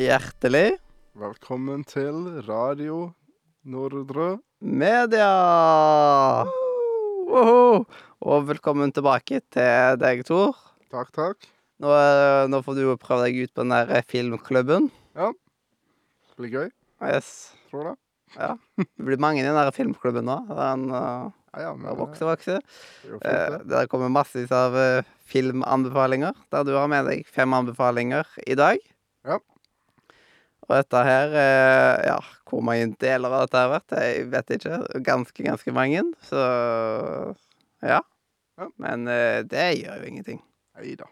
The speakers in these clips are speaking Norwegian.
Hjertelig Velkommen til Radio Nordre. media! Woho! Og velkommen tilbake til deg, Tor. Takk, takk. Nå, eh, nå får du jo prøve deg ut på den der filmklubben. Ja. Det blir gøy, Yes. tror det. Ja. Det blir mange i den der filmklubben nå. Den uh, Ja, ja, men vokser og vokser. er Eh, der kommer massevis av eh, filmanbefalinger, der du har med deg fem anbefalinger i dag. Ja. Og dette her eh, Ja, hvor mange deler av dette har vært, jeg vet ikke. Ganske, ganske mange. Så ja. Ja. Men eh, det gjør jo ingenting. Nei da.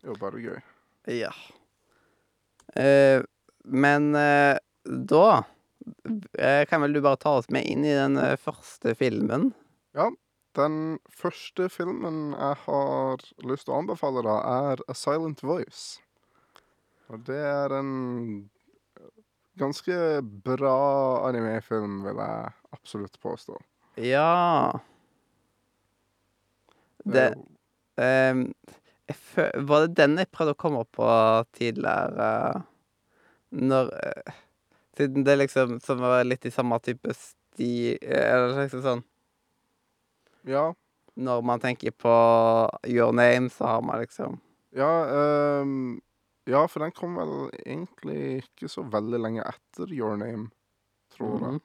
Det er bare gøy. Ja. Eh, men eh, da eh, kan vel du bare ta oss med inn i den første filmen? Ja. Den første filmen jeg har lyst til å anbefale, da, er A Silent Voice. Og det er en ganske bra animefilm, vil jeg absolutt påstå. Ja. Det um, Var det den jeg prøvde å komme opp på tidligere? Når eh, Siden det liksom som var litt i samme type sti Eller liksom sånn Ja. Når man tenker på Your Name, så har man liksom Ja, ehm, ja, for den kom vel egentlig ikke så veldig lenge etter Your Name, tror jeg. Mm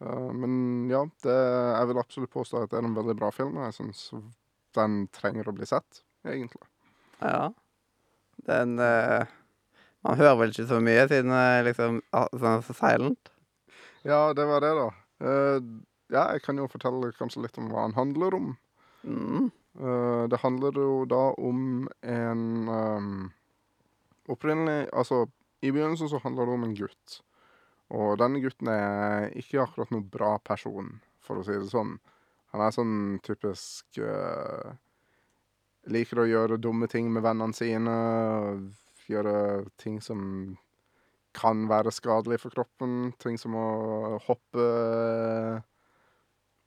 -hmm. uh, men ja, det, jeg vil absolutt påstå at det er en veldig bra film. og Jeg syns den trenger å bli sett, egentlig. Ja. Den uh, Man hører vel ikke så mye, siden eh, liksom er sånn så silent. Ja, det var det, da. Uh, ja, jeg kan jo fortelle kanskje litt om hva den handler om. Mm. Det handler jo da om en ehm, Opprinnelig Altså, i begynnelsen så handler det om en gutt. Og denne gutten er ikke akkurat noen bra person, for å si det sånn. Han er sånn typisk uh, Liker å gjøre dumme ting med vennene sine. Gjøre ting som kan være skadelig for kroppen. Ting som å hoppe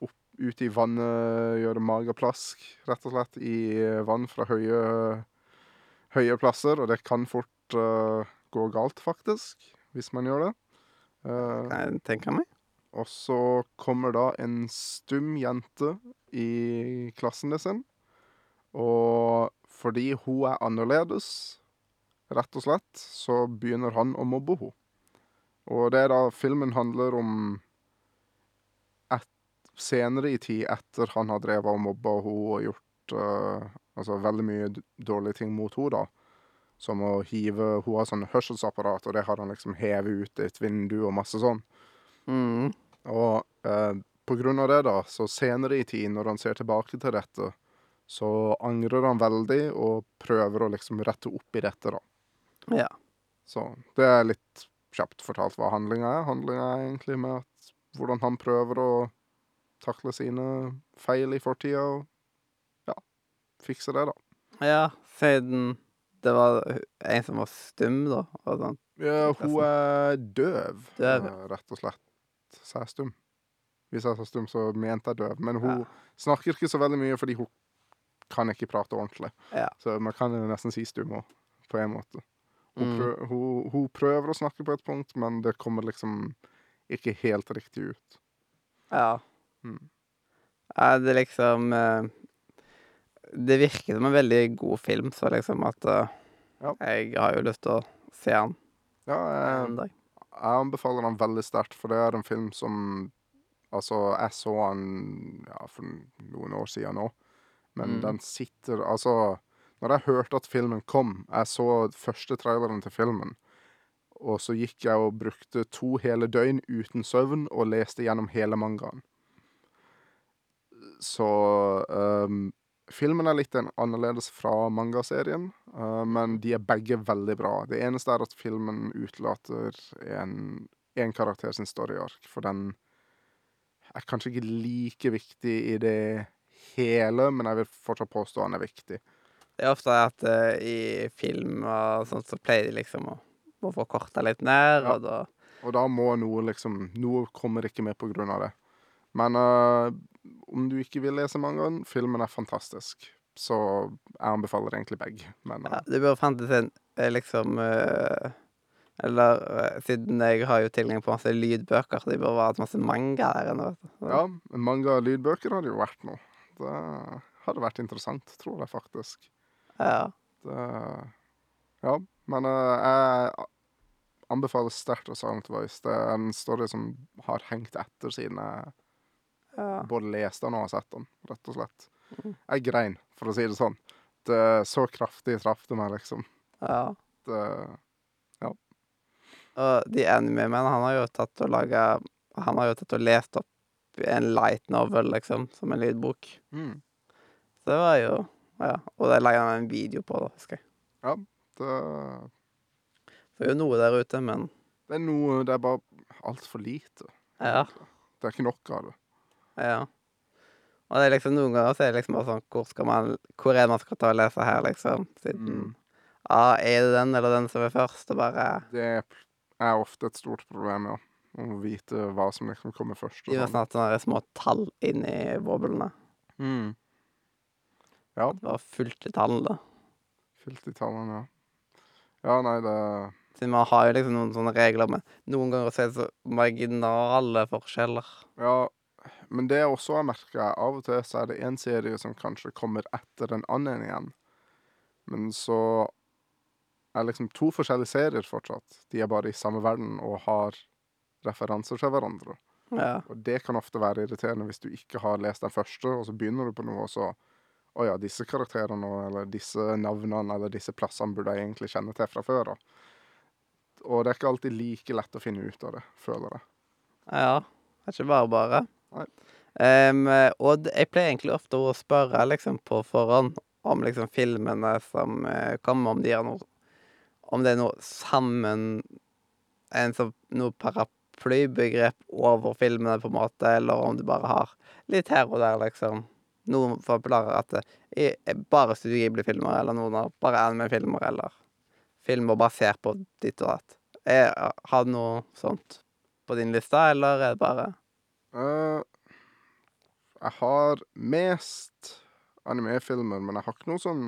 opp, ut i vannet, gjøre mageplask, rett og slett, i vann fra høye, høye plasser. Og det kan fort uh, gå galt, faktisk, hvis man gjør det. Uh, Kan jeg tenke meg. og så kommer da en stum jente i klassen sin. Og fordi hun er annerledes, rett og slett, så begynner han å mobbe henne. Og det er da filmen handler om et, senere i tid, etter han har drevet og mobba henne og gjort eh, altså veldig mye dårlige ting mot henne, da. Som å hive Hun har sånn hørselsapparat, og det har han liksom hevet ut et vindu og masse sånn. Mm. Og eh, på grunn av det, da, så senere i tid, når han ser tilbake til dette, så angrer han veldig og prøver å liksom rette opp i dette, da. Ja. Så det er litt kjapt fortalt hva handlinga er. Handlinga er egentlig med at hvordan han prøver å takle sine feil i fortida og fikse det, da. Ja, siden det var en som var stum, da. Og sånn. Ja, hun er døv, Døv, eh, rett og slett. Så jeg er stum. Hvis jeg sa stum, så mente jeg døv. Men hun Ja. snakker ikke så veldig mye fordi hun kan ikke prate ordentlig. Ja. Så man kan nesten si stum òg, på en måte. Hun, Mm. prøver, hun, hun prøver å snakke på et punkt, men det kommer liksom ikke helt riktig ut. Ja. Mm. Er det liksom eh, Det virker som en veldig god film, så liksom at uh, Ja. Jeg har jo lyst til å se den Ja, jeg, en dag. jeg anbefaler den veldig sterkt, for det er en film som Altså, jeg så den ja, for noen år siden nå, men Mm. den sitter Altså, når jeg hørte at filmen kom Jeg så første traileren til filmen, og så gikk jeg og brukte to hele døgn uten søvn og leste gjennom hele mangaen. Så ehm, filmen er litt annerledes fra mangaserien, uh, men de er begge veldig bra. Det eneste er at filmen utelater en, en karakter sin story-ark, for den er kanskje ikke like viktig i det hele, men jeg vil fortsatt påstå han er viktig. Det er ofte at uh, i film og sånt, så pleier de liksom å, å få korta litt ned, Ja. og da Og da må noe liksom Noe kommer ikke med på grunn av det. Men uh, om du ikke vil lese mangaen, filmen er fantastisk. Så jeg anbefaler egentlig begge. Men Ja, du det burde fantes en eh, liksom uh, Eller siden jeg har jo tilgang på masse lydbøker, så det burde vært masse manga der inne. vet du. ja, mange lydbøker hadde jo vært noe. Det hadde vært interessant, tror jeg faktisk. Ja. Det, ja, men jeg anbefaler sterkt av Silent Voice. Det er en story som har hengt etter siden jeg ja. både leste den og sett den, rett og slett. Mhm. Jeg grein, for å si det sånn. Det Så kraftig traff det meg, liksom. ja. Det, Og de anime-menn, han har jo tatt og laga Han har jo tatt og lest opp en light novel, liksom, som en lydbok. mm, Så det var jo Ja. Og det legger han en video på, da, husker jeg. Ja, det, det er jo noe der ute, men det er noe Det er bare altfor lite. ja. Det er ikke nok av det. Ja. Og det er liksom noen ganger så er det liksom bare sånn Hvor skal man Hvor er det man skal ta og lese her, liksom? Siden Mm. Ja, er det den eller den som er først? Og bare Det er ofte et stort problem, ja. Å vite hva som liksom kommer først. Meg Og sånn. snart sånne små tall inni boblene. Mm. Ja, Det var fullt i tallene. fylt i tallene, ja. Ja, nei, det Siden man har jo liksom noen sånne regler, men noen ganger så er det så marginale forskjeller. Ja, men det jeg også har merka, av og til så er det en serie som kanskje kommer etter en annen igjen. Men så er liksom to forskjellige serier fortsatt. De er bare i samme verden og har referanser til hverandre. Ja. Og det kan ofte være irriterende hvis du ikke har lest den første, og så begynner du på noe, og så Å ja, disse karakterene eller disse navnene eller disse plassene burde jeg egentlig kjenne til fra før av. Og det er ikke alltid like lett å finne ut av det, føler jeg. ja. Det er ikke bare bare. Em, og jeg pleier egentlig ofte å spørre liksom på forhånd om liksom filmene som uh, kommer, om de har noe Om det er noe sammen En sånn noe paraplybegrep over filmene, på en måte, eller om du bare har litt her og der, liksom. Noen forklarer at det er er bare Studio Ghibli-filmer, eller noen har bare anime-filmer, eller filmer basert på ditt og datt. Er- Har du noe sånt på din liste, eller er det bare Eh, jeg har mest animefilmer, men jeg har ikke noe sånn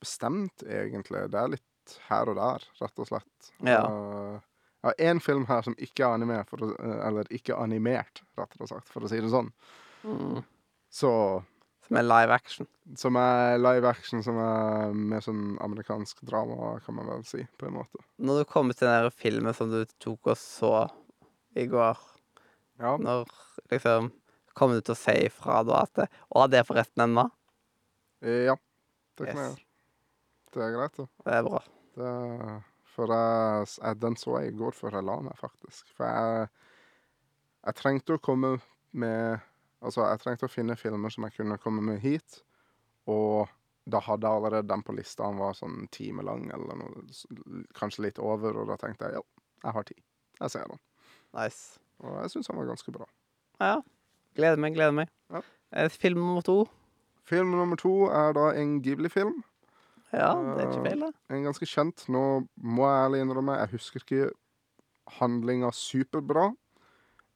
bestemt, egentlig. Det er litt her og der, rett og slett. Ja. Eh, jeg har én film her som ikke er anime, å, eh, eller ikke animert, rett og slett, for å si det sånn. mm, Så Som er live action? Som er live action, som er mer sånn amerikansk drama, kan man vel si, på en måte. Når du kommer til den der filmen som du tok og så i går, Ja. når liksom Kommer du til å si ifra da at det, 'Å, det er forresten ennå'? Eh, ja. Det kan jeg gjøre. Det er greit, det. Det er bra. Det, for jeg, den så jeg i går før jeg la meg, faktisk. For jeg, jeg trengte å komme med Altså, jeg trengte å finne filmer som jeg kunne komme med hit. Og da hadde jeg allerede den på lista. Den var sånn en time lang, eller noe, kanskje litt over. Og da tenkte jeg ja, jeg har tid. Jeg ser den. Nice. Og jeg syns han var ganske bra. Ja. Gleder meg, gleder meg. Ja. Eh, Film nummer to. Film nummer to er da en Ghibli-film. Ja, det er Eh, ikke feil, da. En ganske kjent. Nå må jeg ærlig innrømme, jeg husker ikke handlinga superbra.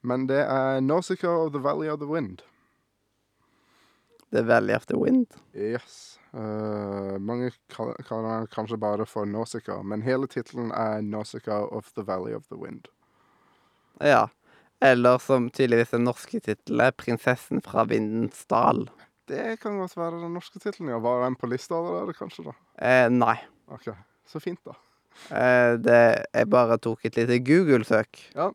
Men det er Nausicaa of the Valley of the Wind. The Valley of the Wind. Yes. Uh, mange kaller den kanskje bare for Nausicaa, men hele tittelen er Nausicaa of the Valley of the Wind. Ja. Eller som tydeligvis den norske tittelen er 'Prinsessen fra vindens dal'. Det kan godt være den norske tittelen, ja. Var den på lista allerede, kanskje? da? Eh, nei. OK, så fint, da. Eh, det Jeg bare tok et lite Google-søk. Ja.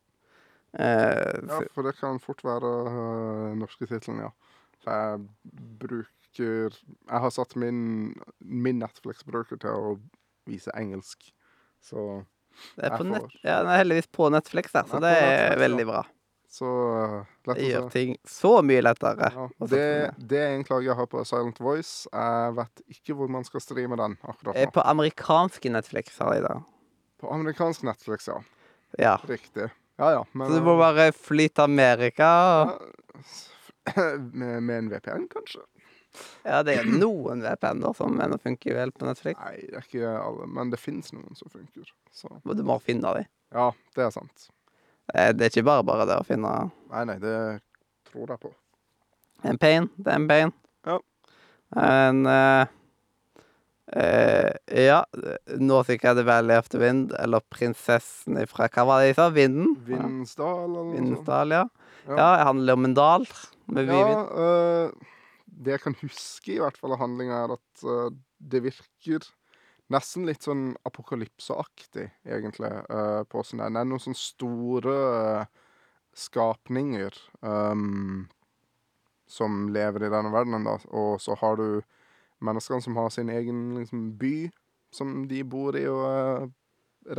Eh, Ja, for det kan fort være øh, norske tittelen, ja. For jeg bruker Jeg har satt min, min Netflix-bruker til å vise engelsk, så det er på nett, ja, den er heldigvis på Netflix, der, så det er Netflix, veldig bra. Så øh, lett Det å gjør ting så mye lettere. Ja, det, det er en klage jeg har på Silent Voice. Jeg vet ikke hvor man skal streame den akkurat Eh, nå. På amerikanske Netflix har jeg det. På amerikansk Netflix, ja. Ja. Riktig. Ja ja, men Så du må bare fly til Amerika. øh, med, med en VPN, kanskje? Ja, det er noen VPN-er som mener funker vel på Netflix. Nei, det er ikke alle, men det fins noen som funker. Så du må finne dem. ja, det er sant. Eh, Det er ikke bare bare det å finne Nei, nei, det tror jeg på. en pain. Det er en pain. Ja. En uh, uh, Ja, nå fikk jeg The Valley of the Wind, eller Prinsessen ifra Hva var det de sa? Vinden? Vindsdal, eller noe sånt. Ja. Ja. Ja, det handler om en dal med mye Ja, vind. Det jeg kan huske i hvert fall av handlinga, er at uh, det virker nesten litt sånn apokalypseaktig, egentlig, uh, på åssen det er. Det er noen sånne store uh, skapninger um, som lever i denne verdenen, da. Og så har du menneskene som har sin egen liksom, by som de bor i og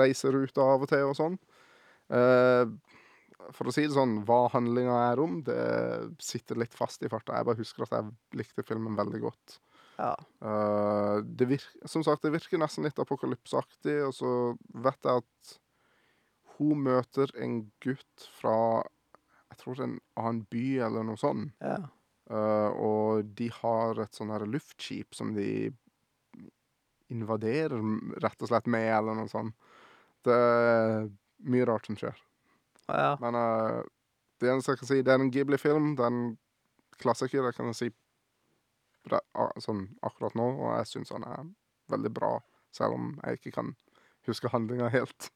reiser ut av og til og sånn. For å si det sånn, hva handlinga er om, det sitter litt fast i farta. Jeg bare husker at jeg likte filmen veldig godt. Ja. Uh, det virker, som sagt, det virker nesten litt apokalypseaktig, og så vet jeg at hun møter en gutt fra jeg tror det er en annen by eller noe sånt. ja. Uh, og de har et sånn her luftskip som de invaderer rett og slett med, eller noe sånt. Det er mye rart som skjer. Ja. Men uh, det eneste jeg kan si, det er en Ghibli-film. Det er en klassiker, det kan jeg si sånn akkurat nå, og jeg syns han er veldig bra, selv om jeg ikke kan huske handlinga helt.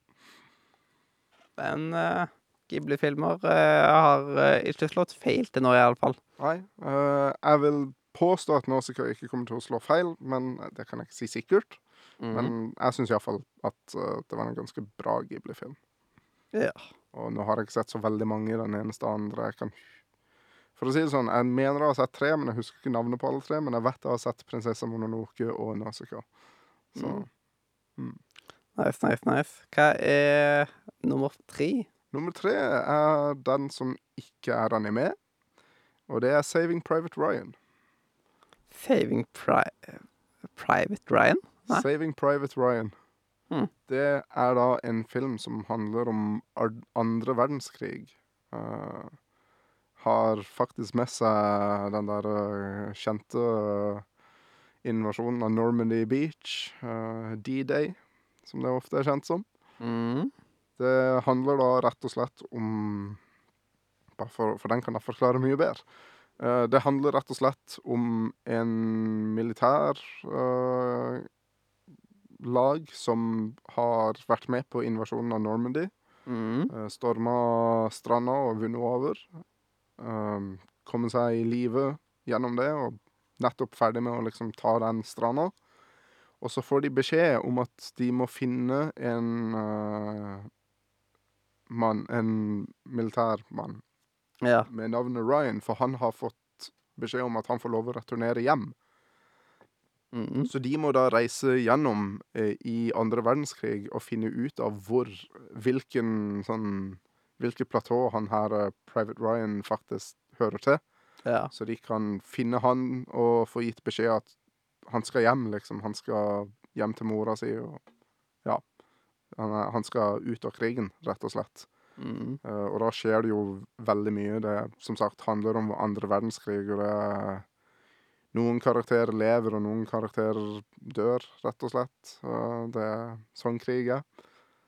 Men uh, Ghibli-filmer uh, har uh, ikke slått feil til nå, i alle fall. Nei, Uh, jeg vil påstå at Nausicaa ikke kommer til å slå feil, men det kan jeg ikke si sikkert. Mhm. Men jeg syns iallfall at det var en ganske bra Ghibli-film. Ja. Og nå har jeg ikke sett så veldig mange. Den eneste andre jeg kan For å si det sånn, jeg mener jeg har sett tre, men jeg husker ikke navnet på alle tre. Men jeg vet jeg har sett 'Prinsessa Mononoke' og 'Nausicaa'. Så Mm. Nice, nice, nice. Hva er nummer tre? nummer tre er den som ikke er anime, og det er 'Saving Private Ryan'. Saving Pri Private Ryan? Nei. 'Saving Private Ryan'. Hmm. Det er da en film som handler om andre verdenskrig. Uh, har faktisk med seg den der eh, kjente eh, invasjonen av Normandy Beach, D-Day, som det ofte er kjent som. Mm. Det handler da rett og slett om Bare for, for den kan jeg forklare mye bedre. Det handler rett og slett om en militær lag som har vært med på invasjonen av Normandy. Mm. Uh, storma stranda og vunnet over. Um, komme seg i live gjennom det, og nettopp ferdig med å liksom ta den stranda. Og så får de beskjed om at de må finne en uh, mann, en militær mann, Ja. med navnet Ryan, for han har fått beskjed om at han får lov å returnere hjem. Mm. Så de må da reise gjennom eh, i andre verdenskrig og finne ut av hvor Hvilken sånn Hvilket platå han her eh, Private Ryan faktisk hører til. Ja. Så de kan finne han og få gitt beskjed at han skal hjem, liksom. Han skal hjem til mora si og Ja. Han, er, han skal ut av krigen, rett og slett. Mm. Uh, og da skjer det jo veldig mye. Det som sagt handler om andre verdenskrig, og det Noen karakterer lever, og noen karakterer dør, rett og slett. Og det er sånn krig er.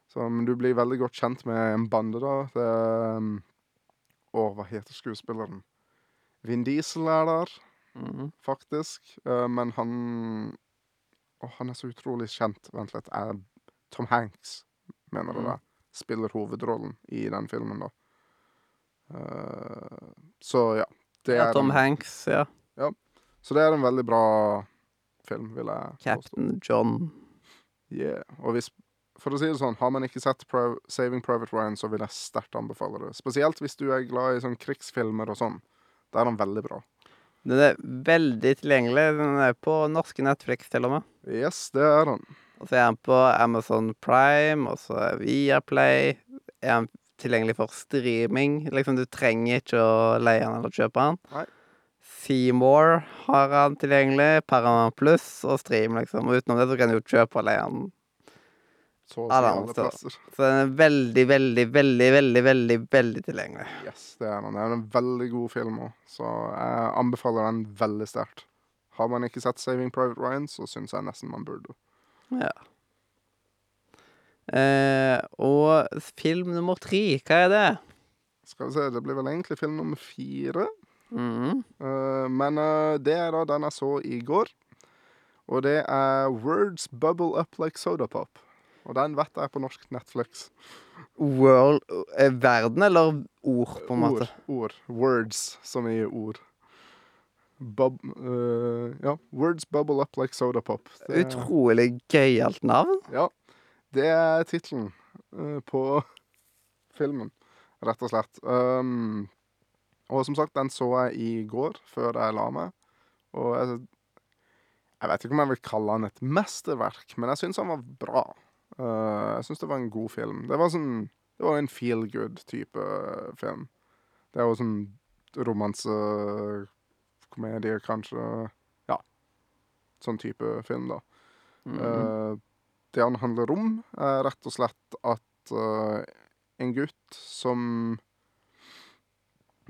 Så, men du blir veldig godt kjent med en bande, da. Det er um, Å, hva heter skuespilleren? Vin Diesel er der, Mm. faktisk. Eh, men han Å, han er så utrolig kjent. Vent litt. Er Tom Hanks, mener du Mm. det, spiller hovedrollen i den filmen, da. Eh, så ja. Det er Tom Hanks, ja. ja. Så det er en veldig bra film, vil jeg påstå. Captain John. Yeah. Og hvis, for å si det sånn, har man ikke sett Pro Saving Private Ryan, så vil jeg sterkt anbefale det. Spesielt hvis du er glad i sånn krigsfilmer og sånn. Da er den veldig bra. Den er veldig tilgjengelig. Den er på norske Netflix til og med. Yes, det er den. Og så er den på Amazon Prime, og så er Viaplay. Er den tilgjengelig for streaming? Liksom, du trenger ikke å leie den eller kjøpe den. Nei. Seymour har han tilgjengelig, Paramount Pluss og Stream, liksom. Og utenom det så kan du jo kjøpe og leie den. Så å si han alle plasser. Så den er veldig, veldig, veldig, veldig, veldig veldig tilgjengelig. Yes, det er den. Det er en veldig god film òg, så jeg anbefaler den veldig sterkt. Har man ikke sett Saving Private Ryan, så syns jeg nesten man burde. Ja. Eh, og film nummer tre, hva er det? Skal vi se, det blir vel egentlig film nummer fire. Mhm. Eh, men eh, det er da den jeg så i går. Og det er Words Bubble Up Like Soda Pop. Og den vet jeg på norsk Netflix. World eh, Verden eller ord, på en måte? Ord. ord. Words, som i ord. Bub... uh, ja. Words Bubble Up Like Soda Pop. Det, Utrolig gøyalt navn. ja. Det er tittelen uh, på filmen, rett og slett. Um, og som sagt, den så jeg i går, før jeg la meg. Og jeg, jeg vet ikke om jeg vil kalle han et mesterverk, men jeg syns han var bra. Uh, jeg syns det var en god film. Det var sånn Det var en feel good-type film. Det er jo sånn romanse, komedie, kanskje. Ja. Sånn type film, da. Mm -hmm. uh, det han handler om, er rett og slett at uh, en gutt som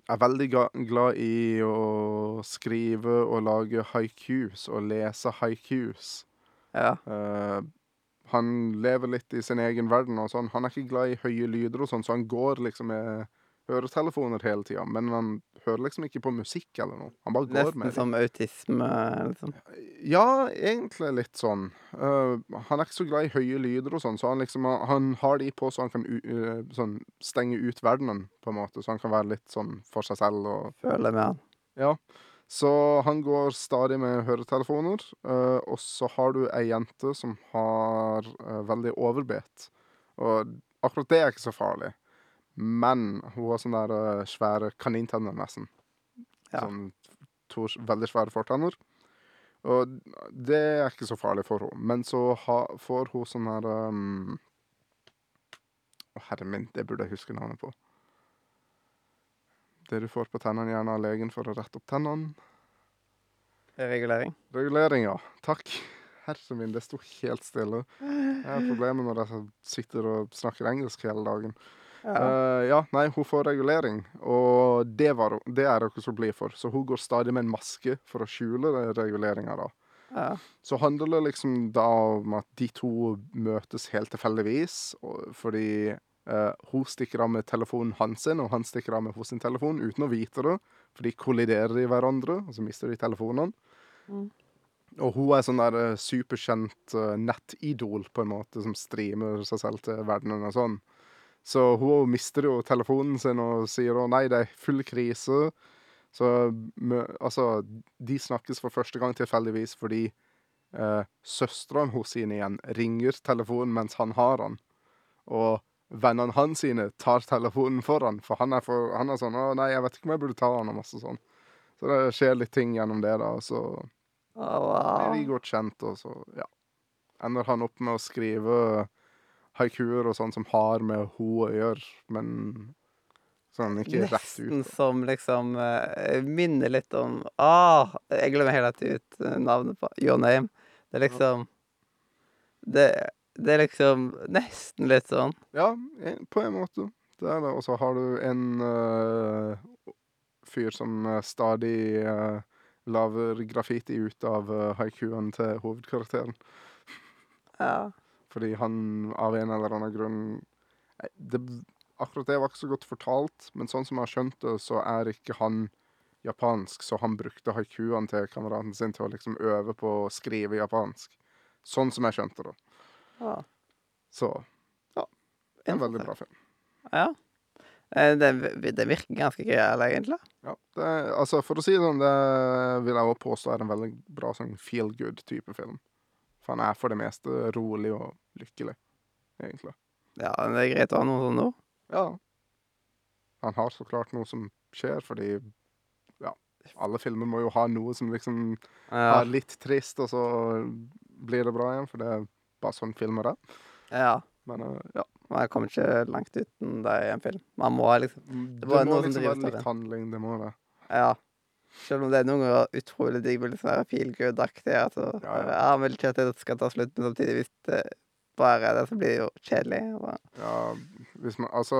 er veldig glad i å skrive og lage haikus og lese haikus. ja. Uh, han lever litt i sin egen verden og sånn. Han er ikke glad i høye lyder og sånn, så han går liksom med høretelefoner hele tida. Men han hører liksom ikke på musikk eller noe. Han bare går Nesten med som autisme, liksom. Ja, egentlig litt sånn. Uh, han er ikke så glad i høye lyder og sånn, så han liksom Han har de på så han kan u eh, sånn stenge ut verdenen, på en måte. Så han kan være litt sånn for seg selv og Føle med han. Ja. Så han går stadig med høretelefoner, Uh, og så har du ei jente som har eh, veldig overbet. Og akkurat det er ikke så farlig. Men hun har sånne der eh, svære kanintenner, nesten. Ja. Sånn to veldig svære fortenner. Og det er ikke så farlig for henne. Men så ha, får hun sånn her um... Å, herre min, det burde jeg huske navnet på. Det du får på tennene gjerne av legen for å rette opp tennene. Regulering. Regulering, ja. Takk. Herre min, det sto helt stille. Jeg har problemer når jeg sitter og snakker engelsk hele dagen. Ja. Eh, ja, nei, hun får regulering, og det, var, det er hun så blid for. Så hun går stadig med en maske for å skjule reguleringa, da. ja. Så handler det liksom da om at de to møtes helt tilfeldigvis, fordi Uh, hun stikker av med telefonen hans sin, og han stikker av med hos sin telefon uten å vite det, for de kolliderer i hverandre, og så mister de telefonene. Mm. Og hun er sånn der eh, superkjent uh, nettidol, på en måte, som streamer seg selv til verdenen og sånn. Så hun mister jo telefonen sin og sier å nei, det er full krise. Så altså, de snakkes for første gang tilfeldigvis fordi eh, søstrene hos sine igjen ringer telefonen mens han har den. Og vennene hans sine tar telefonen for han, for han er, for, han er sånn 'Å, nei, jeg vet ikke om jeg burde ta han', og masse sånn. Så det skjer litt ting gjennom det, da, og så Å, er de godt kjent, og så, ja. Ender han opp med å skrive haikuer og sånn som har med ho å gjøre, men sånn ikke rett ut. Nesten som liksom eh, minner litt om Ah, jeg glemmer tiden ut eh, navnet på Your Name. Det er liksom det, det er liksom nesten litt sånn. Ja, på en måte. Det er det. Og så har du en uh, fyr som stadig uh, lager graffiti ut av uh, haikuene til hovedkarakteren. Ja. Fordi han av en eller annen grunn det, Akkurat det var ikke så godt fortalt, men sånn som jeg har skjønt det, så er ikke han japansk, så han brukte haikuene til kameraten sin til å liksom øve på å skrive japansk. Sånn som jeg skjønte det. ja. Så ja. En veldig bra film. Ja. Eh, Det, det virker ganske gøyal, egentlig. Ja, det, altså For å si det sånn, det vil jeg også påstå er en veldig bra sånn feel good-type film. For han er for det meste rolig og lykkelig, egentlig. Ja, men det er greit å ha noe sånt nå. Ja. Han har så klart noe som skjer, fordi ja, alle filmer må jo ha noe som liksom Ja. er litt trist, og så blir det bra igjen, for det er bare sånn filmer er. ja. Men eh, ja. Man kommer ikke langt uten det i en film. Man må liksom Det, det må liksom være litt handling, det må det. Ja. Selv om det er noen ganger utrolig digg med litt sånn feel good-aktig. Altså, Ja, ja, ja. ja. vil ikke at det skal ta slutt, men samtidig, hvis det bare er det, så blir det jo kjedelig. Og, Ja, hvis man Altså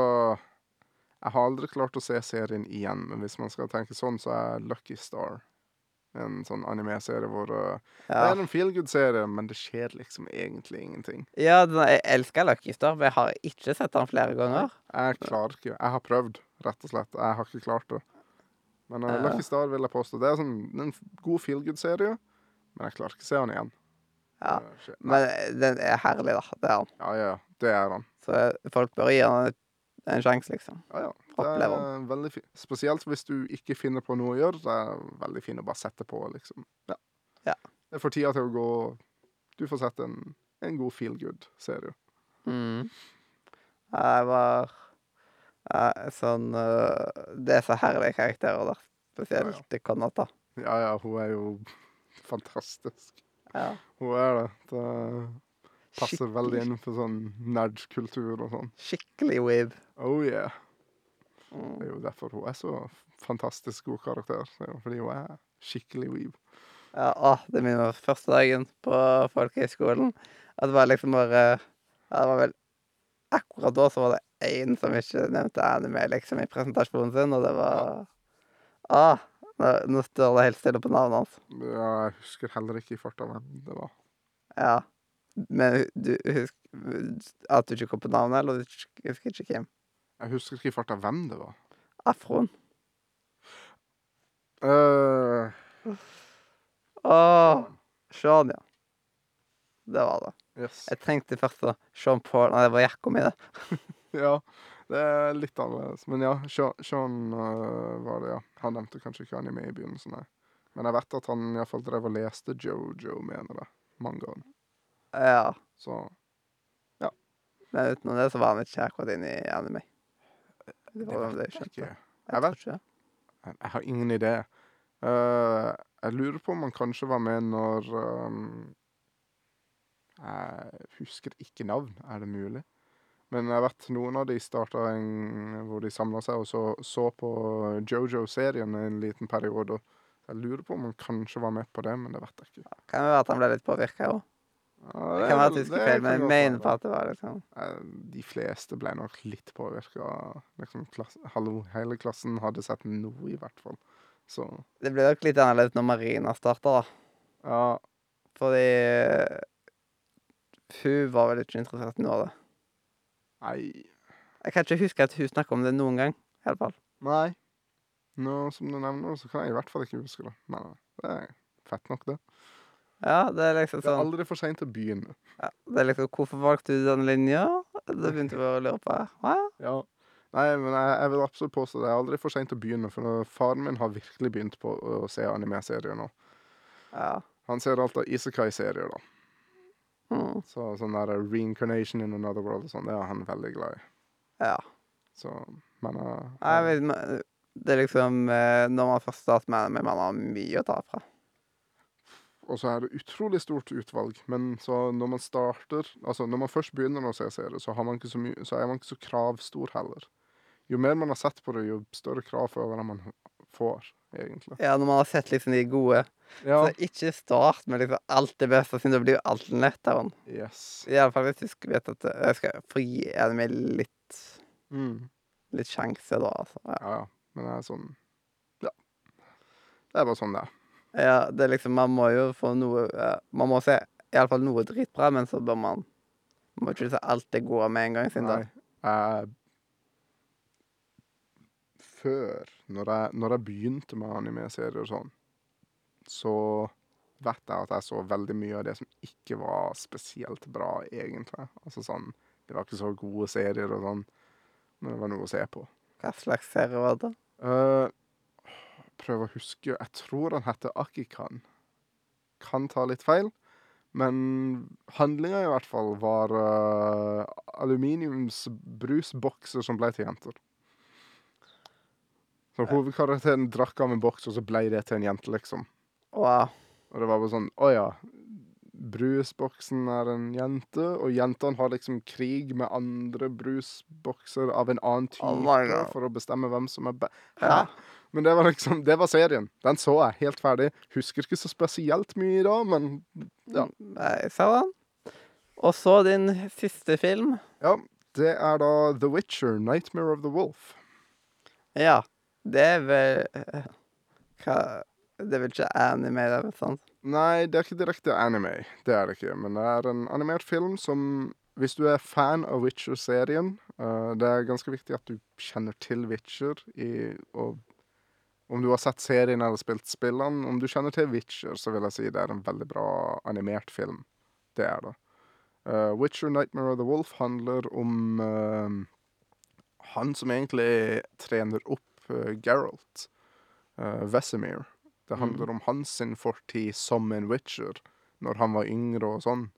Jeg har aldri klart å se serien igjen, men hvis man skal tenke sånn, så er Lucky Star en sånn anime-serie hvor uh, Det er en feel good-serie, men det skjer liksom egentlig ingenting. ja, jeg elsker Lucky Star, men jeg har ikke sett den flere ganger. Jeg klarer ikke. Jeg har prøvd, rett og slett. Jeg har ikke klart det. Men uh, Lucky Star vil jeg påstå Det er sånn, en god feel good-serie, men jeg klarer ikke å se han igjen. Ja. uh. Men den er herlig, da. Det er han. Ja, ja. Det er han. Så folk bør gi han en sjanse, liksom. Ja, ja. Det er veldig fint. Spesielt hvis du ikke finner på noe å gjøre. Det er veldig fint å bare sette på, liksom. Ja. Ja. Det får tida til å gå. Du får sett en, en god feel good-serie. Mm. Jeg var eh, sånn eh, Det er så herlige karakterer der. Spesielt i ja. da. Ja, ja, hun er jo fantastisk. Ja. Hun er det. Det passer Skikkelig- veldig innenfor sånn nerd-kultur og sånn. Skikkelig weeb. Oh yeah. Det Mm. er jo derfor hun er så fantastisk god karakter. Det er fordi hun er skikkelig weeb. Ja, å, det er min første dagen på folkehøyskolen. At det var liksom bare ja, Det var vel Akkurat da så var det én som ikke nevnte anime liksom i presentasjonen sin, og det var ah, nå, står det helt stille på navnet hans. Ja, jeg husker heller ikke i farta hvem det var. Ja. Men du husker at du ikke kom på navnet, eller du husker husker ikke hvem? Jeg husker ikke i farta hvem det var. Afroen. Uh, oh, Sean, ja. Det var det. yes. Jeg tenkte først på Sean Paul Nei, det var jakka mi, det. Ja, det er litt annerledes. Men ja, Sean, Sean øh, var det, ja. Han nevnte kanskje ikke anime i begynnelsen, nei. Men jeg vet at han iallfall drev og leste Jojo, mener jeg. Mangaen. Ja. Så Men utenom det så var han ikke akkurat inne i anime. Det var det jeg skjønte. ikke. Jeg vet- ikke det. Jeg, jeg har ingen idé. Eh, jeg lurer på om han kanskje var med når ehm, Jeg husker ikke navn, er det mulig? Men jeg vet noen av de starta en hvor de samla seg og så, så på Jojo-serien en liten periode. Og Jeg lurer på om han kanskje var med på det, men det vet jeg ikke. Kan jo være at han ble litt påvirka òg. Ja, Det kan være at jeg husker det feil, men jeg mener på at det var liksom De fleste ble nok litt påvirka. Liksom, klasse, hallo, hele klassen hadde sett noe, i hvert fall. Så Det ble nok litt annerledes når Marina starta, da. ja. Fordi eh, hun var vel ikke interessert i noe av det. Nei. Jeg kan ikke huske at hun snakka om det noen gang. i alle fall. Nei. Nå som du nevner, så kan jeg i hvert fall ikke huske det. Men det er fett nok, det. Ja, det er liksom Det er sånn aldri for seint å begynne. ja, Det er liksom Hvorfor valgte du den linja? Det begynte vi å lure på. Hva? ja. Nei, men jeg, jeg vil absolutt påstå det er aldri for seint å begynne, for når faren min har virkelig begynt på å se anime-serier nå. ja. Han ser alt av Isekai-serier, da. Mm. Så sånn der reincarnation in another world og sånn, det er han veldig glad i. ja. Så, men uh, Jeg vet, det er liksom eh, Når man først starter med anime, man har mye å ta fra. Og så er det utrolig stort utvalg, men så når man starter Altså når man først begynner å se serier, så, har man ikke så, så er man ikke så kravstor heller. Jo mer man har sett på det, jo større krav føler man får, egentlig. Ja, når man har sett liksom de gode. Ja. Så ikke start med liksom alt det beste, siden det blir jo alt lettere. Yes. Iallfall hvis du skal vite at eh, jeg skal få gi anime litt, Mm. litt sjanse, da. Altså. Ja. Ja. Men det er sånn Ja. Det er bare sånn det er. ja, det er liksom Man må jo få noe Man må se iallfall noe dritbra, men så bør man Må ikke se alt det gode med en gang, siden Nei. Jeg Før, når jeg, når jeg begynte med anime-serier og sånn, så vet jeg at jeg så veldig mye av det som ikke var spesielt bra, egentlig. Altså sånn Det var ikke så gode serier og sånn, men det var noe å se på. Hva slags serie var det? Uh, prøv å huske Jeg tror han heter Akikan. Kan ta litt feil. Men handlinga i hvert fall var uh, aluminiumsbrusbokser som ble til jenter. Så hovedkarakteren drakk av en boks, og så ble det til en jente, liksom. Wow. Og det var bare sånn Å ja. Brusboksen er en jente, og jentene har liksom krig med andre brusbokser av en annen type Oh for å bestemme hvem som er best. Men det var liksom Det var serien. Den så jeg helt ferdig. Husker ikke så spesielt mye i dag, men Ja. Nei, sa den. Og så din siste film. ja. Det er da The Witcher, 'Nightmare of the Wolf'. Ja. Det er vel eh, Hva Det er vel ikke anime, det sant? Nei, det er ikke direkte anime. Det er det ikke. Men det er en animert film som Hvis du er fan av Witcher-serien uh, Det er ganske viktig at du kjenner til Witcher i, og Om du har sett serien eller spilt spillene, om du kjenner til Witcher, så vil jeg si det er en veldig bra animert film. Det er det. Uh, Witcher Nightmare of the Wolf handler om uh, han som egentlig trener opp Geralt, uh, Vesemir. Det handler om hans sin fortid som en witcher, når han var yngre og sånn.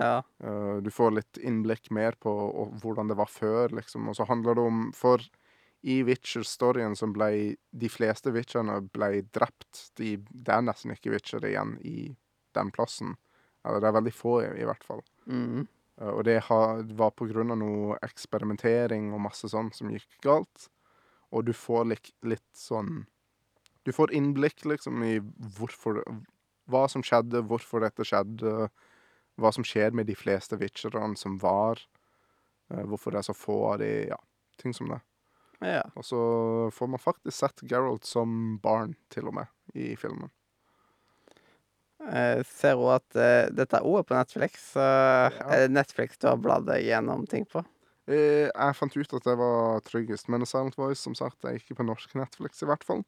Ja. Uh, du får litt innblikk mer på og, hvordan det var før, liksom. Og så handler det om For i Witcher-storyen som ble de fleste witcherne ble drept. De, det er nesten ikke witcher igjen i den plassen. Eller det er veldig få, i, i hvert fall. Mm. Uh, og det ha, var på grunn av noe eksperimentering og masse sånn som gikk galt. Og du får lik, litt sånn Du får innblikk, liksom, i hvorfor Hva som skjedde, hvorfor dette skjedde. Hva som skjer med de fleste witcherne som var. eh, hvorfor det er så få av de Ja, ting som det. Ja. Og så får man faktisk sett Geralt som barn, til og med, i filmen. Jeg ser òg at uh, dette er òg på Netflix. Så det Netflix du har bladd gjennom ting på? Eh, Jeg fant ut at det var tryggest, men Silent Voice som sagt, er ikke på norsk Netflix, i hvert fall.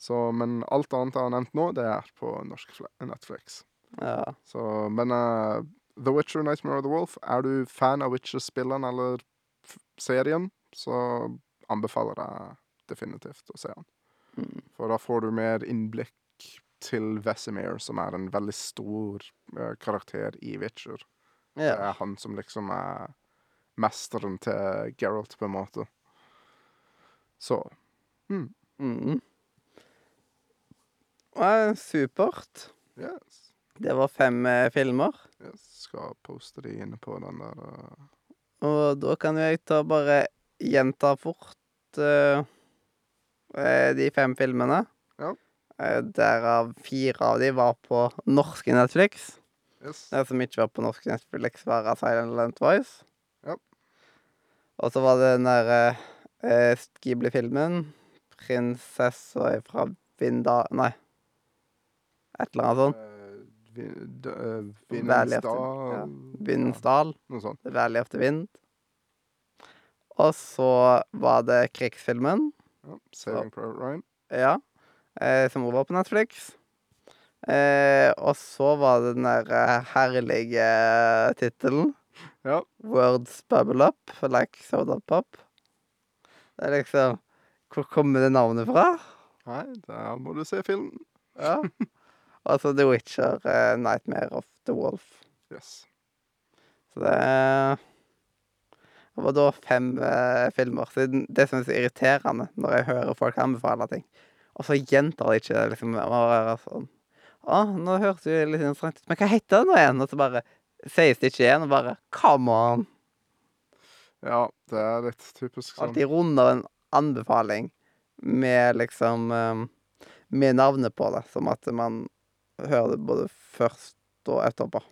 Så, men alt annet jeg har nevnt nå, det er på norsk Netflix. Ja. Så, men uh, The Witcher Nightmare of the Wolf, er du fan av Witcher-spillene eller serien, så anbefaler jeg definitivt å se den. Mm. For da får du mer innblikk til Vesemir, som er en veldig stor uh, karakter i Witcher. Det er han som liksom er mesteren til Geralt, på en måte. Så mm, Mm. Ja, supert. yes, Det var fem eh, filmer. Jeg Skal poste de inne på den der uh... Og da kan jo jeg ta bare gjenta fort eh, de fem filmene. Ja. Derav fire av de var på norske Netflix. Yes. Det som ikke var på norsk Netflix, var Silent Silent Voice. Ja. Og så var det den der eh, eh, Ghibli-filmen. 'Prinsessa fra Vinda... Nei. Et eller annet sånt. Eh, eh, Valley Vindsdal ja. Noe sånt. Valley of the Wind. Og så var det krigsfilmen. Ja. Saving Private Ryan. Ja. Eh, som også var på Netflix. Eh, og så var det den der herlige tittelen. Ja. Words bubble up, like soda pop. Det er liksom Hvor kommer det navnet fra? Nei, der må du se filmen. Ja. Og så The Witcher, uh, Nightmare of the Wolf. Yes. Så det Det var da fem uh, filmer. Så det- som er irriterende når jeg hører folk anbefale ting, og så gjentar de ikke det, liksom. sånn Å, nå hørtes det litt interessant ut, men hva heter det nå igjen? Og så bare sies det ikke igjen, og bare Come on! Ja, det er litt typisk sånn. Alltid runder en anbefaling med liksom eh, Med navnet på det, som at man hører det både først og etterpå.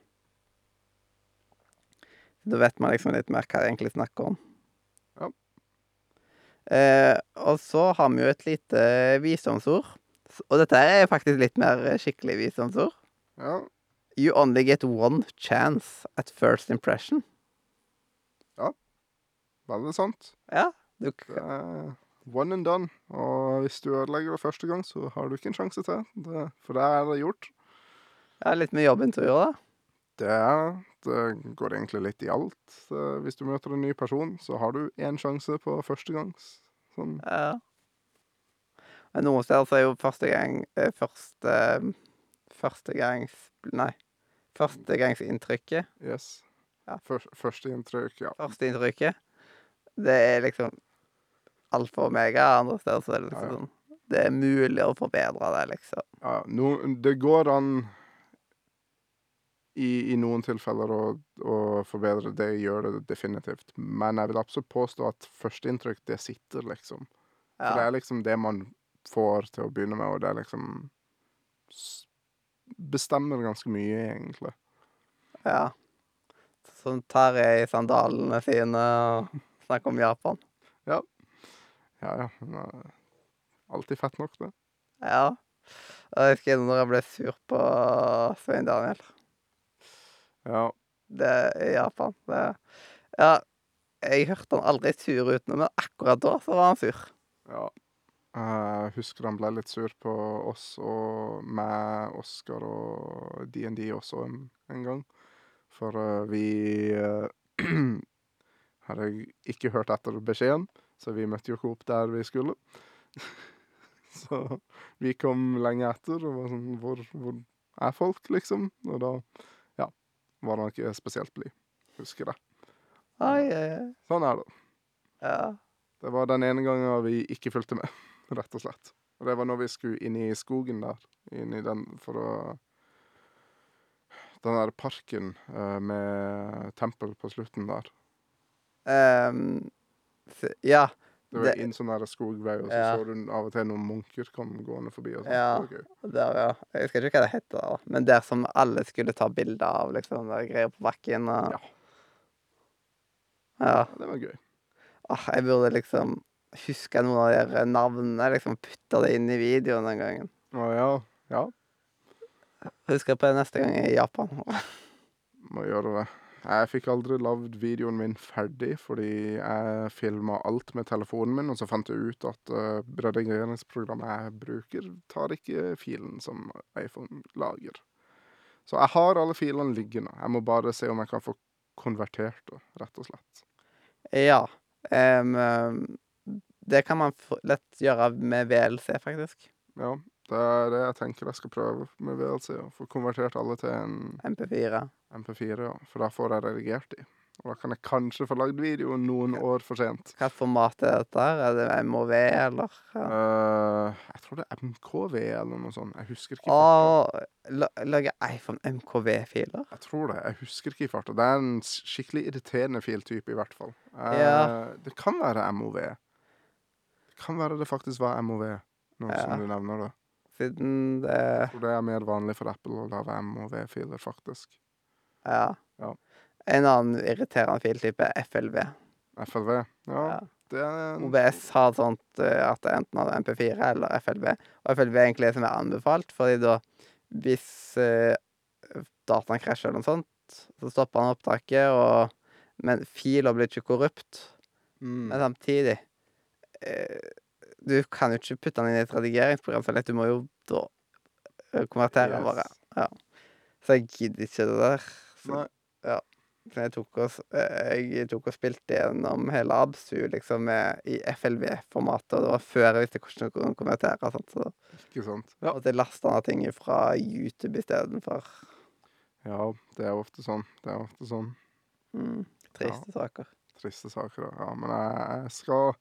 Da vet man liksom litt mer hva det egentlig snakker om. Ja. Eh, og så har vi jo et lite visdomsord. Og dette er faktisk litt mer skikkelig visdomsord. Ja, You only get one chance at first impression. Ja. Var det sant. Ja, du, one and done. Og hvis du ødelegger det første gang, så har du ikke en sjanse til. Det, for det er det gjort. ja, litt med jobbintervjuer, da. Det, er, det går egentlig litt i alt. Hvis du møter en ny person, så har du én sjanse på første gangs. Sånn. Ja. Men noen steder så er jo første gang eh, Første Første gangs Nei. Førstegangsinntrykket. Yes. Ja. Først, første inntrykk, ja. Førsteinntrykket. Det er liksom alfa og omega. Andre steder så er det liksom Ja, ja. sånn Det er mulig å forbedre det, liksom. ja no, det går an i, i noen tilfeller å, å forbedre. Det gjør det definitivt. Men jeg vil absolutt påstå at førsteinntrykk, det sitter, liksom. For det er liksom det man får til å begynne med, og det er liksom Bestemmer ganske mye, egentlig. ja. Sånn tar jeg i sandalene sine og snakker om Japan. Ja, ja. ja. men, er Alltid fett nok, det. Ja. Jeg husker når jeg ble sur på Svein Daniel. Ja. Det i Japan. Det Ja, jeg hørte han aldri sur ut, men akkurat da så var han sur. ja. Jeg husker han ble litt sur på oss og meg, Oskar og DND også en, en gang. For eh, vi eh, hadde ikke hørt etter beskjeden, så vi møtte jo ikke opp der vi skulle. så vi kom lenge etter og var sånn Hvor, hvor er folk, liksom? Og da, ja, var han ikke spesielt blid. Husker det. Ai, ai, ai. Sånn er det. Ja. Det var den ene gangen vi ikke fulgte med, rett og slett. Og det var når vi skulle inn i skogen der, inn i den for å Den der parken eh, med tempel på slutten der. Um, ja. Det var Det- inn sånn skogvei, og så Ja. så du av og til noen munker kom gående forbi. og sånt. Ja. Gøy. Der, ja. Jeg husker ikke hva det heter, da. men der som alle skulle ta bilder av, liksom. Der greier på bakken og Ja. Ja. Det var gøy. Åh, jeg burde liksom huske noen av de navnene, liksom putta det inn i videoen den gangen. Å ja. Ja, Husker på det neste gang i Japan. må gjøre det. Jeg fikk aldri lagd videoen min ferdig, fordi jeg filma alt med telefonen min, og så fant jeg ut at uh, redigeringsprogrammet jeg bruker, tar ikke filen som iPhone lager. Så jeg har alle filene liggende. Jeg må bare se om jeg kan få konvertert det, rett og slett. Ja. em, det kan man lett gjøre med VLC, faktisk. Ja, det er det jeg tenker jeg skal prøve med VLC. Å få konvertert alle til en MP4. MP4, ja. For da får jeg redigert de. Og da kan jeg kanskje få lagd videoen noen år for sent. Hva format er dette? Er det MOV, eller? Ja. Uh, jeg tror det er MKV eller noe sånt. Jeg husker ikke. Å, la, lage iPhone MKV-filer? Jeg tror det. Jeg husker ikke i farta. Det er en skikkelig irriterende filtype, i hvert fall. Uh, Ja. Det kan være MOV. Kan være det faktisk var MOV, noe Ja. som du nevner da. Siden det tror det er mer vanlig for Apple å lage MOV-filer, faktisk. Ja. Ja. En annen irriterende filtype er FLV. FLV. Ja, Ja. det er en OBS har sånt eh, at det enten har MP4 eller FLV. Og FLV er egentlig det som er anbefalt, fordi da hvis eh, dataen krasjer eller noe sånt, så stopper han opptaket, og Men fila blir ikke korrupt. mm. Men samtidig Du kan jo ikke putte den inn i et redigeringsprogram for. Du må jo da eh, konvertere den bare. Ja. Så jeg gidder ikke det der. Så, Nei. så jeg, tok og, eh, jeg tok og spilte gjennom hele Absu liksom i FLV-formatet, og det var før jeg visste hvordan jeg kunne konvertere. og sånt, så Ikke sant? Ja. måtte jeg lasta ned ting fra YouTube istedenfor. ja, det er ofte sånn. Det er ofte sånn. Mm, triste saker. Triste saker. Ja, men jeg skal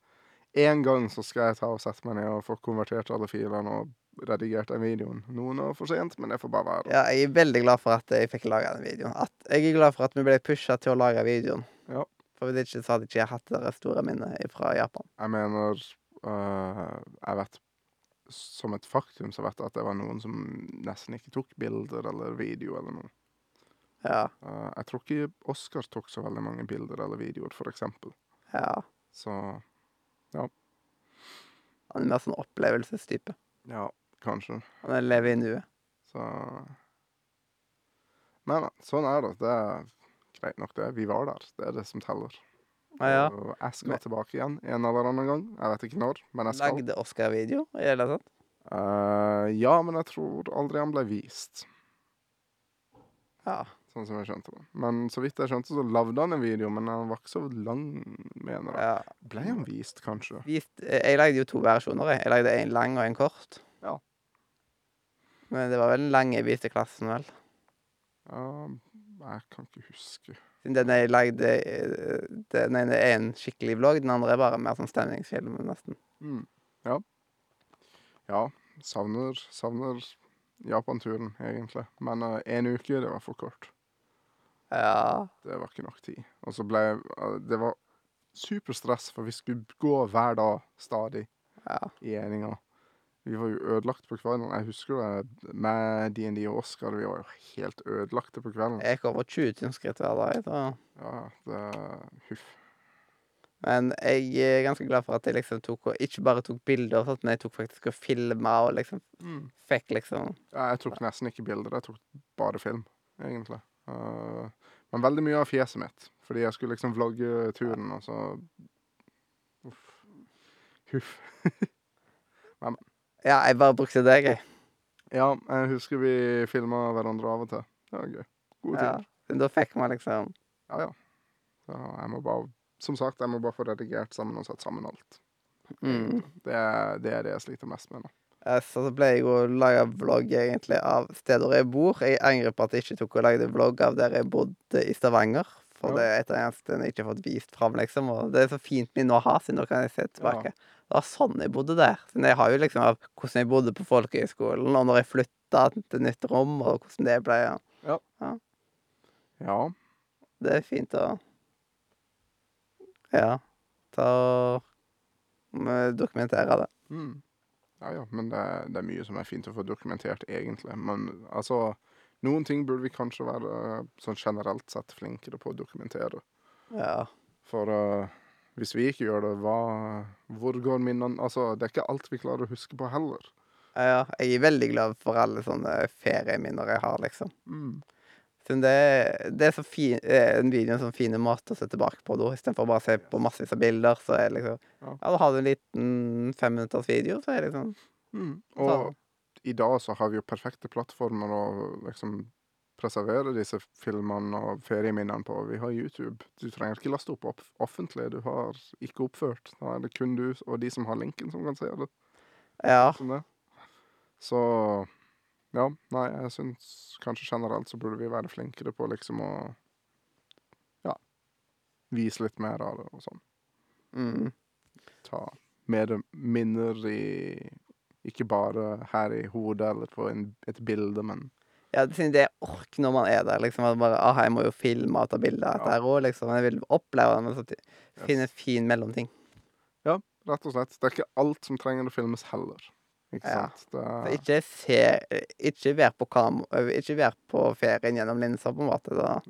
En gang så skal jeg ta og sette meg ned og få konvertert alle filene og redigert den videoen. Noen år for sent, men det får bare være. Ja, jeg er veldig glad for at jeg fikk laga den videoen. At, jeg er glad for at vi ble pusha til å lage videoen. Ja. For hvis ikke så hadde ikke jeg hatt det store minnet fra Japan. Jeg mener øh, Jeg vet Som et faktum så vet jeg at det var noen som nesten ikke tok bilder eller video eller noe. Ja. Uh, jeg tror ikke Oscar tok så veldig mange bilder eller videoer, for eksempel. ja. Så Han er mer sånn opplevelsestype. ja, kanskje. Han lever i nuet. Så Men ja, sånn er det. Det er greit nok, det. Vi var der. Det er det som teller. Ah, ja. Og jeg skal Men- tilbake igjen en eller annen gang. Jeg vet ikke når, men jeg skal. Lagde Oscar video Er det sant? Uh, ja, men jeg tror aldri han ble vist. Ja. Sånn som jeg skjønte det. Men så vidt jeg skjønte, så lagde han en video, men han var ikke så lang, mener jeg. ja. Ble han vist, kanskje? Vist, eh, jeg lagde jo to versjoner. Jeg, jeg lagde en lang og en kort. Ja. Men det var vel Jeg viste klassen vel. Ja, jeg kan ikke huske. Den jeg lagde eh, Den ene er en skikkelig vlogg, den andre er bare mer sånn stemningsfilm, nesten. Mm. Ja. Ja, savner, savner Japan-turen, egentlig. Men én uke, det var for kort. Ja. Det var ikke nok tid. Og så ble eh, Det var superstress, for vi skulle gå hver dag stadig Ja. i eninga. Vi var jo ødelagt på kvelden. Jeg husker det med DND og Oscar. Vi var jo helt ødelagte på kvelden. Jeg gikk over 20 000 skritt hver dag. Da. Ja, det Huff. Men jeg er ganske glad for at jeg liksom tok og ikke bare tok bilder, sånn, men jeg tok faktisk og filma og liksom Mm. fikk liksom Ja, jeg tok nesten ikke bilder. Jeg tok bare film, egentlig. Eh, men veldig mye av fjeset mitt. Fordi jeg skulle liksom vlogge turen, og så Uff. Huff. Ja, jeg bare brukte deg, jeg. Ja, jeg husker vi filma hverandre av og til. Det var gøy. Gode Ja. ting. Da fikk man liksom Ja, ja. Så jeg må bare Som sagt, jeg må bare få redigert sammen og satt sammen alt. mm. Det, det er det jeg sliter mest med nå. Så ble jeg jo laga vlogg egentlig av steder jeg bor. Jeg angrer på at jeg ikke tok og lagde vlogg av der jeg bodde i Stavanger. For Ja. det er et eneste jeg ikke har fått vist fram, liksom. Og det er så fint minne å ha, siden da kan jeg se tilbake. Det var sånn jeg bodde der. Så jeg har jo liksom av hvordan jeg bodde på folkehøyskolen, og når jeg flytta til nytt rom, og hvordan det ble. Ja. Ja. Det er fint å Ja. Ta og mm, dokumentere det. Mm. Ja ja, men det, er- det er mye som er fint å få dokumentert, egentlig. Men altså Noen ting burde vi kanskje være eh, sånn generelt sett flinkere på å dokumentere. Ja. For uh, hvis vi ikke gjør det, hva Hvor går minnene Altså, det er ikke alt vi klarer å huske på heller. ja. Jeg er veldig glad for alle sånne ferieminner jeg har, liksom. Mm. Siden det, det er så fin, en video en sånn fin måte å se tilbake på da, istedenfor bare å se på massevis av bilder. Så er det liksom Ja. Da har du en liten femminutters video, så er det liksom Mm. Og Og i dag så har vi jo perfekte plattformer å liksom preservere disse filmene og ferieminnene på. Vi har YouTube. Du trenger ikke laste opp offentlig. Du har ikke oppført. Da er det kun du og de som har linken, som kan se det. Ja. Sånn det. Så ja, nei, jeg syns kanskje generelt så burde vi være flinkere på liksom å ja, vise litt mer av det og sånn. Mm. Ta mer minner i Ikke bare her i hodet eller på en, et bilde, men Ja, det er ork når man er der, liksom. At bare ah, jeg må jo filme og ta bilder av dette her òg, liksom. Jeg vil oppleve det, men så finne en fin mellomting. Ja, rett og slett. Det er ikke alt som trenger å filmes heller. Ikke Ja. sant? Det, ikke se Ikke vær på kam... Ikke vær på ferien gjennom linser, på en måte. Da,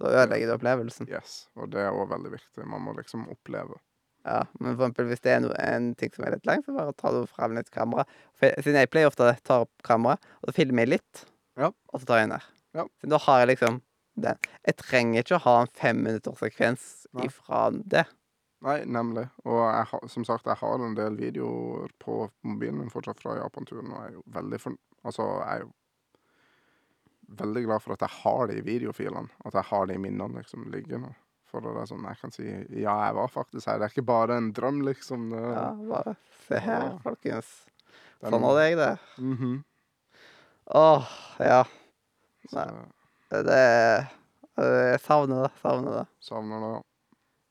da ødelegger du opplevelsen. Yes. Og det er òg veldig viktig. Man må liksom oppleve. Ja, men for eksempel hvis det er no, en ting som er litt langt, så bare tar du frem litt kamera. For, siden jeg pleier ofte å ta opp kamera, og så filmer jeg litt, Ja. og så tar jeg ned. Ja. Så da har jeg liksom den. Jeg trenger ikke å ha en femminutterssekvens ifra det. Nei, nemlig. Og jeg har, som sagt, jeg har en del videoer på mobilen min fortsatt fra Japan-turen, og jeg er jo veldig for, Altså, jeg er jo veldig glad for at jeg har de videofilene. At jeg har de minnene liksom liggende. For det er sånn jeg kan si ja, jeg var faktisk her. Det er ikke bare en drøm, liksom. Det, Ja, bare se her, Ja. folkens. det er Sånn noe- hadde jeg det. Mhm. Åh, ja. Så Nei. Det Jeg savner det. Savner det. savner det.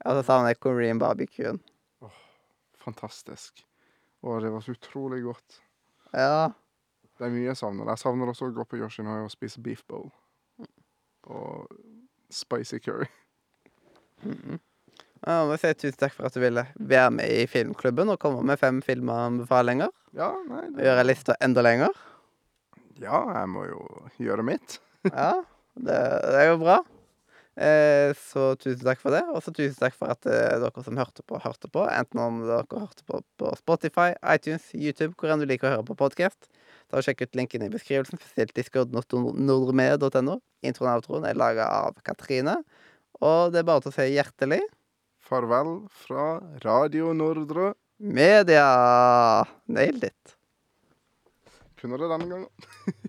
Og så savner jeg Korean barbecuen. Fantastisk. Og det var så utrolig godt. Ja. Det er mye jeg savner. Jeg savner også å gå på Yoshinoi og spise beef bowl. Og spicy curry. Ja, må jeg si tusen takk for at du ville være med i filmklubben og komme med fem filmanbefalinger. Ja, nei det... gjøre lista enda lenger. Ja, jeg må jo gjøre mitt. Ja, det, det er jo bra. Eh, så tusen takk for det. Og så tusen takk for at eh, dere som hørte på, hørte på. Enten om dere hørte på på Spotify, iTunes, YouTube, hvor enn du liker å høre på podkast. Ta og Sjekk ut linken i beskrivelsen, spesielt discord.nordmed.no. Introen og outroen er laga av Katrine. Og det er bare til å si hjertelig Farvel fra Radio Nordre. media. Nailed it. Kunne det denne gangen.